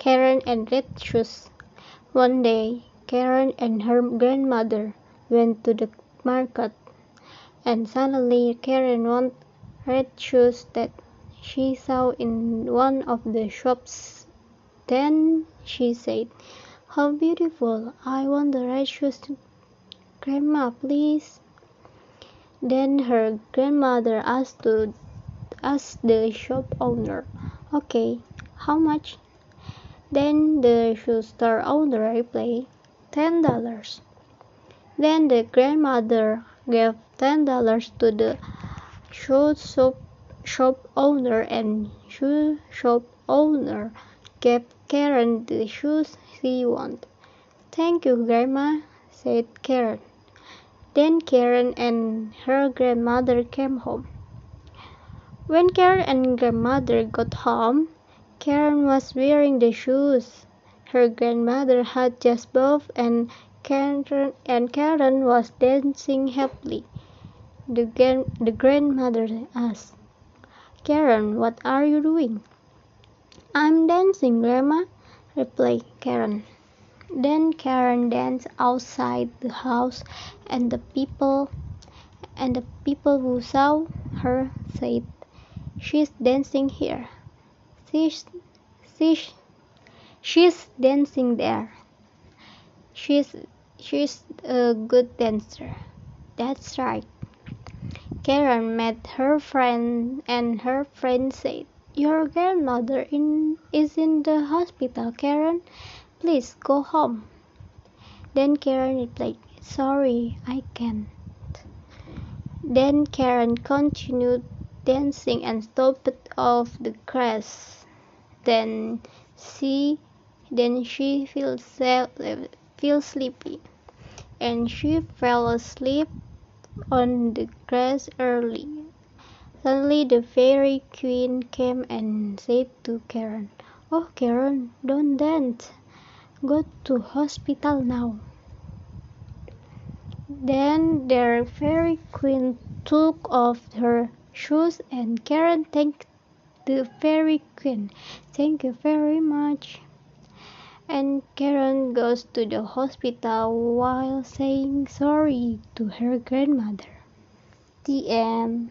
Karen and Red Shoes. One day, Karen and her grandmother went to the market, and suddenly Karen wanted red shoes that she saw in one of the shops. Then she said, How beautiful! I want the red shoes. Grandma, please. Then her grandmother asked to ask the shop owner, Okay, how much? Then the shoe store owner replied, ten dollars. Then the grandmother gave ten dollars to the shoe shop, shop owner and shoe shop owner gave Karen the shoes she wanted. Thank you, Grandma, said Karen. Then Karen and her grandmother came home. When Karen and grandmother got home, Karen was wearing the shoes her grandmother had just bought and Karen, and Karen was dancing happily. The, the grandmother asked, Karen, what are you doing? I'm dancing, Grandma, replied Karen. Then Karen danced outside the house and the people and the people who saw her said, She's dancing here. She's, she's, she's dancing there. She's, she's a good dancer. That's right. Karen met her friend and her friend said, Your grandmother in, is in the hospital, Karen. Please go home. Then Karen replied, Sorry, I can't. Then Karen continued dancing and stopped off the grass. Then she then she feels feel sleepy and she fell asleep on the grass early. Suddenly the fairy queen came and said to Karen, Oh Karen, don't dance. Go to hospital now. Then the fairy queen took off her shoes and Karen thanked the fairy queen. Thank you very much. And Karen goes to the hospital while saying sorry to her grandmother. The end.